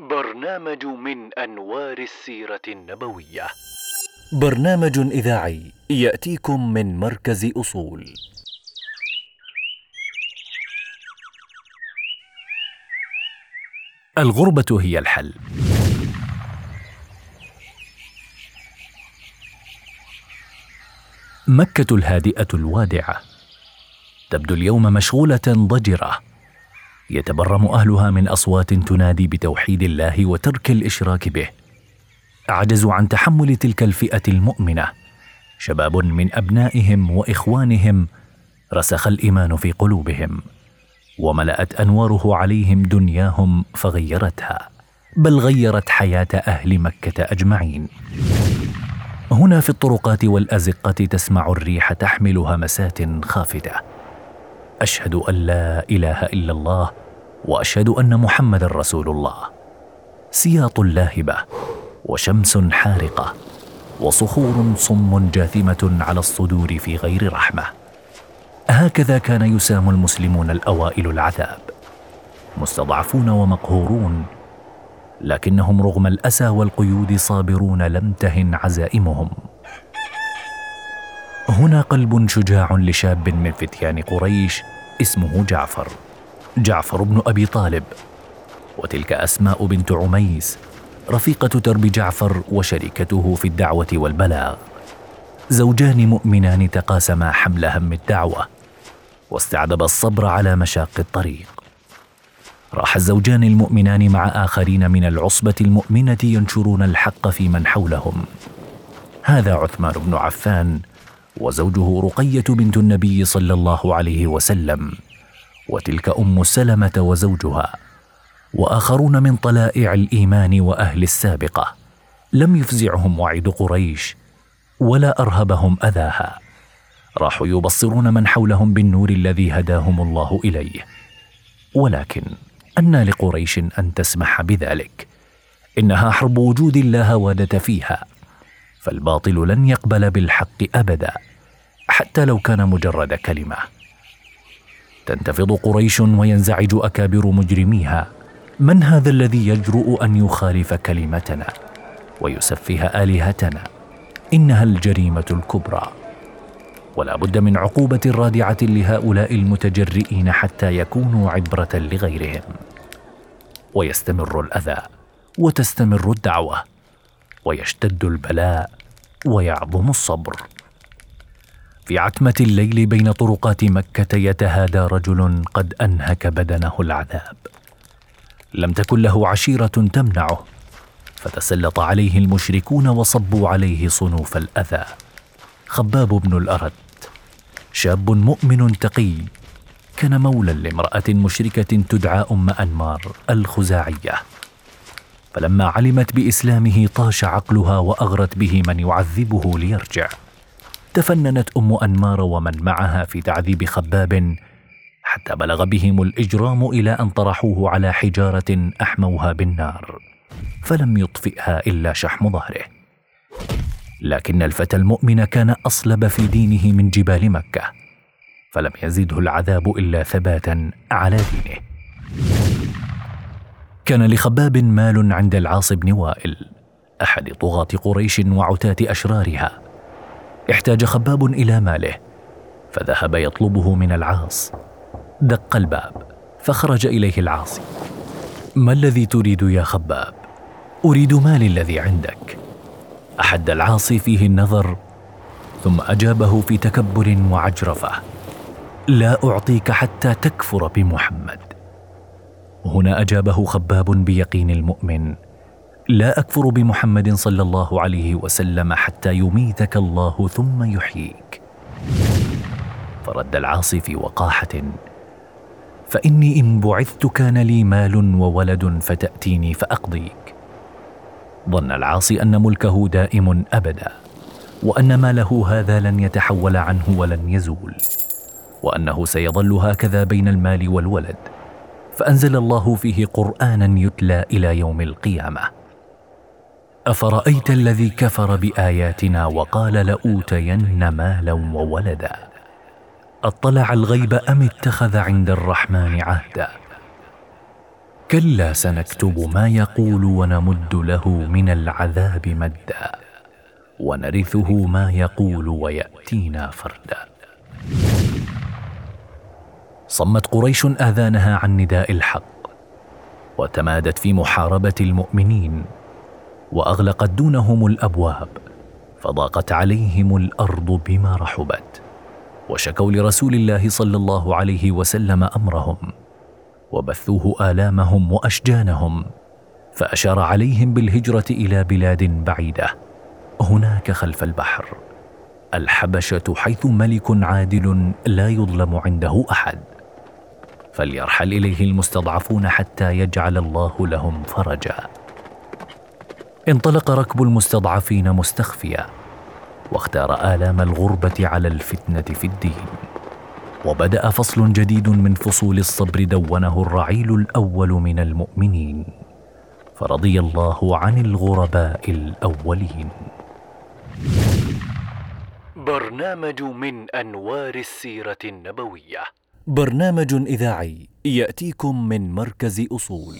برنامج من أنوار السيرة النبوية. برنامج إذاعي يأتيكم من مركز أصول. الغربة هي الحل. مكة الهادئة الوادعة. تبدو اليوم مشغولة ضجرة. يتبرم أهلها من أصوات تنادي بتوحيد الله وترك الإشراك به. عجزوا عن تحمل تلك الفئة المؤمنة. شباب من أبنائهم وإخوانهم رسخ الإيمان في قلوبهم وملأت أنواره عليهم دنياهم فغيرتها بل غيرت حياة أهل مكة أجمعين. هنا في الطرقات والازقه تسمع الريح تحمل همسات خافته أشهد أن لا إله إلا الله وأشهد أن محمدا رسول الله. سياط لاهبه وشمس حارقة وصخور صم جاثمة على الصدور في غير رحمة. هكذا كان يسام المسلمون الأوائل العذاب. مستضعفون ومقهورون لكنهم رغم الأسى والقيود صابرون لم تهن عزائمهم. هنا قلب شجاع لشاب من فتيان قريش اسمه جعفر. جعفر بن أبي طالب. وتلك أسماء بنت عميس رفيقة درب جعفر وشريكته في الدعوة والبلاغ. زوجان مؤمنان تقاسما حمل هم الدعوة واستعدبا الصبر على مشاق الطريق. راح الزوجان المؤمنان مع آخرين من العصبة المؤمنة ينشرون الحق في من حولهم. هذا عثمان بن عفان وزوجه رقية بنت النبي صلى الله عليه وسلم. وتلك أم سلمة وزوجها وآخرون من طلائع الإيمان وأهل السابقة. لم يفزعهم وعد قريش ولا أرهبهم أذاها. راحوا يبصرون من حولهم بالنور الذي هداهم الله إليه. ولكن انى لقريش أن تسمح بذلك. إنها حرب وجود لا هوادة فيها. فالباطل لن يقبل بالحق أبدا حتى لو كان مجرد كلمة. تنتفض قريش وينزعج أكابر مجرميها. من هذا الذي يجرؤ أن يخالف كلمتنا ويسفه آلهتنا؟ إنها الجريمة الكبرى. ولا بد من عقوبة رادعة لهؤلاء المتجرئين حتى يكونوا عبرة لغيرهم. ويستمر الأذى وتستمر الدعوة. ويشتد البلاء ويعظم الصبر. في عتمة الليل بين طرقات مكة يتهادى رجل قد أنهك بدنه العذاب. لم تكن له عشيرة تمنعه فتسلط عليه المشركون وصبوا عليه صنوف الأذى. خباب بن الأرد شاب مؤمن تقي كان مولى لامرأة مشركة تدعى أم أنمار الخزاعية. فلما علمت بإسلامه طاش عقلها وأغرت به من يعذبه ليرجع. تفننت أم أنمار ومن معها في تعذيب خباب حتى بلغ بهم الإجرام إلى أن طرحوه على حجارة أحموها بالنار فلم يطفئها إلا شحم ظهره. لكن الفتى المؤمن كان أصلب في دينه من جبال مكة فلم يزده العذاب إلا ثباتا على دينه. كان لخباب مال عند العاص بن وائل أحد طغاة قريش وعتاة أشرارها. احتاج خباب إلى ماله. فذهب يطلبه من العاص. دق الباب فخرج إليه العاصي. ما الذي تريد يا خباب؟ أريد مالي الذي عندك. أحد العاصي فيه النظر ثم أجابه في تكبر وعجرفة. لا أعطيك حتى تكفر بمحمد. هنا أجابه خباب بيقين المؤمن. لا أكفر بمحمد صلى الله عليه وسلم حتى يميتك الله ثم يحييك. فرد العاصي في وقاحة. فإني إن بعثت كان لي مال وولد فتأتيني فأقضيك. ظن العاصي أن ملكه دائم أبدا وأن ماله هذا لن يتحول عنه ولن يزول وأنه سيظل هكذا بين المال والولد. فأنزل الله فيه قرآنا يتلى إلى يوم القيامة. أفرأيت الذي كفر بآياتنا وقال لأوتين مالا وولدا؟ أطلع الغيب أم اتخذ عند الرحمن عهدا؟ كلا سنكتب ما يقول ونمد له من العذاب مدا ونرثه ما يقول ويأتينا فردا. صمت قريش آذانها عن نداء الحق وتمادت في محاربة المؤمنين. وأغلقت دونهم الأبواب فضاقت عليهم الأرض بما رحبت وشكوا لرسول الله صلى الله عليه وسلم أمرهم وبثوه آلامهم وأشجانهم فأشار عليهم بالهجرة إلى بلاد بعيدة هناك خلف البحر الحبشة حيث ملك عادل لا يظلم عنده أحد فليرحل إليه المستضعفون حتى يجعل الله لهم فرجا. انطلق ركب المستضعفين مستخفيا واختار آلام الغربة على الفتنة في الدين. وبدأ فصل جديد من فصول الصبر دونه الرعيل الأول من المؤمنين. فرضي الله عن الغرباء الأولين. برنامج من أنوار السيرة النبوية. برنامج إذاعي يأتيكم من مركز أصول.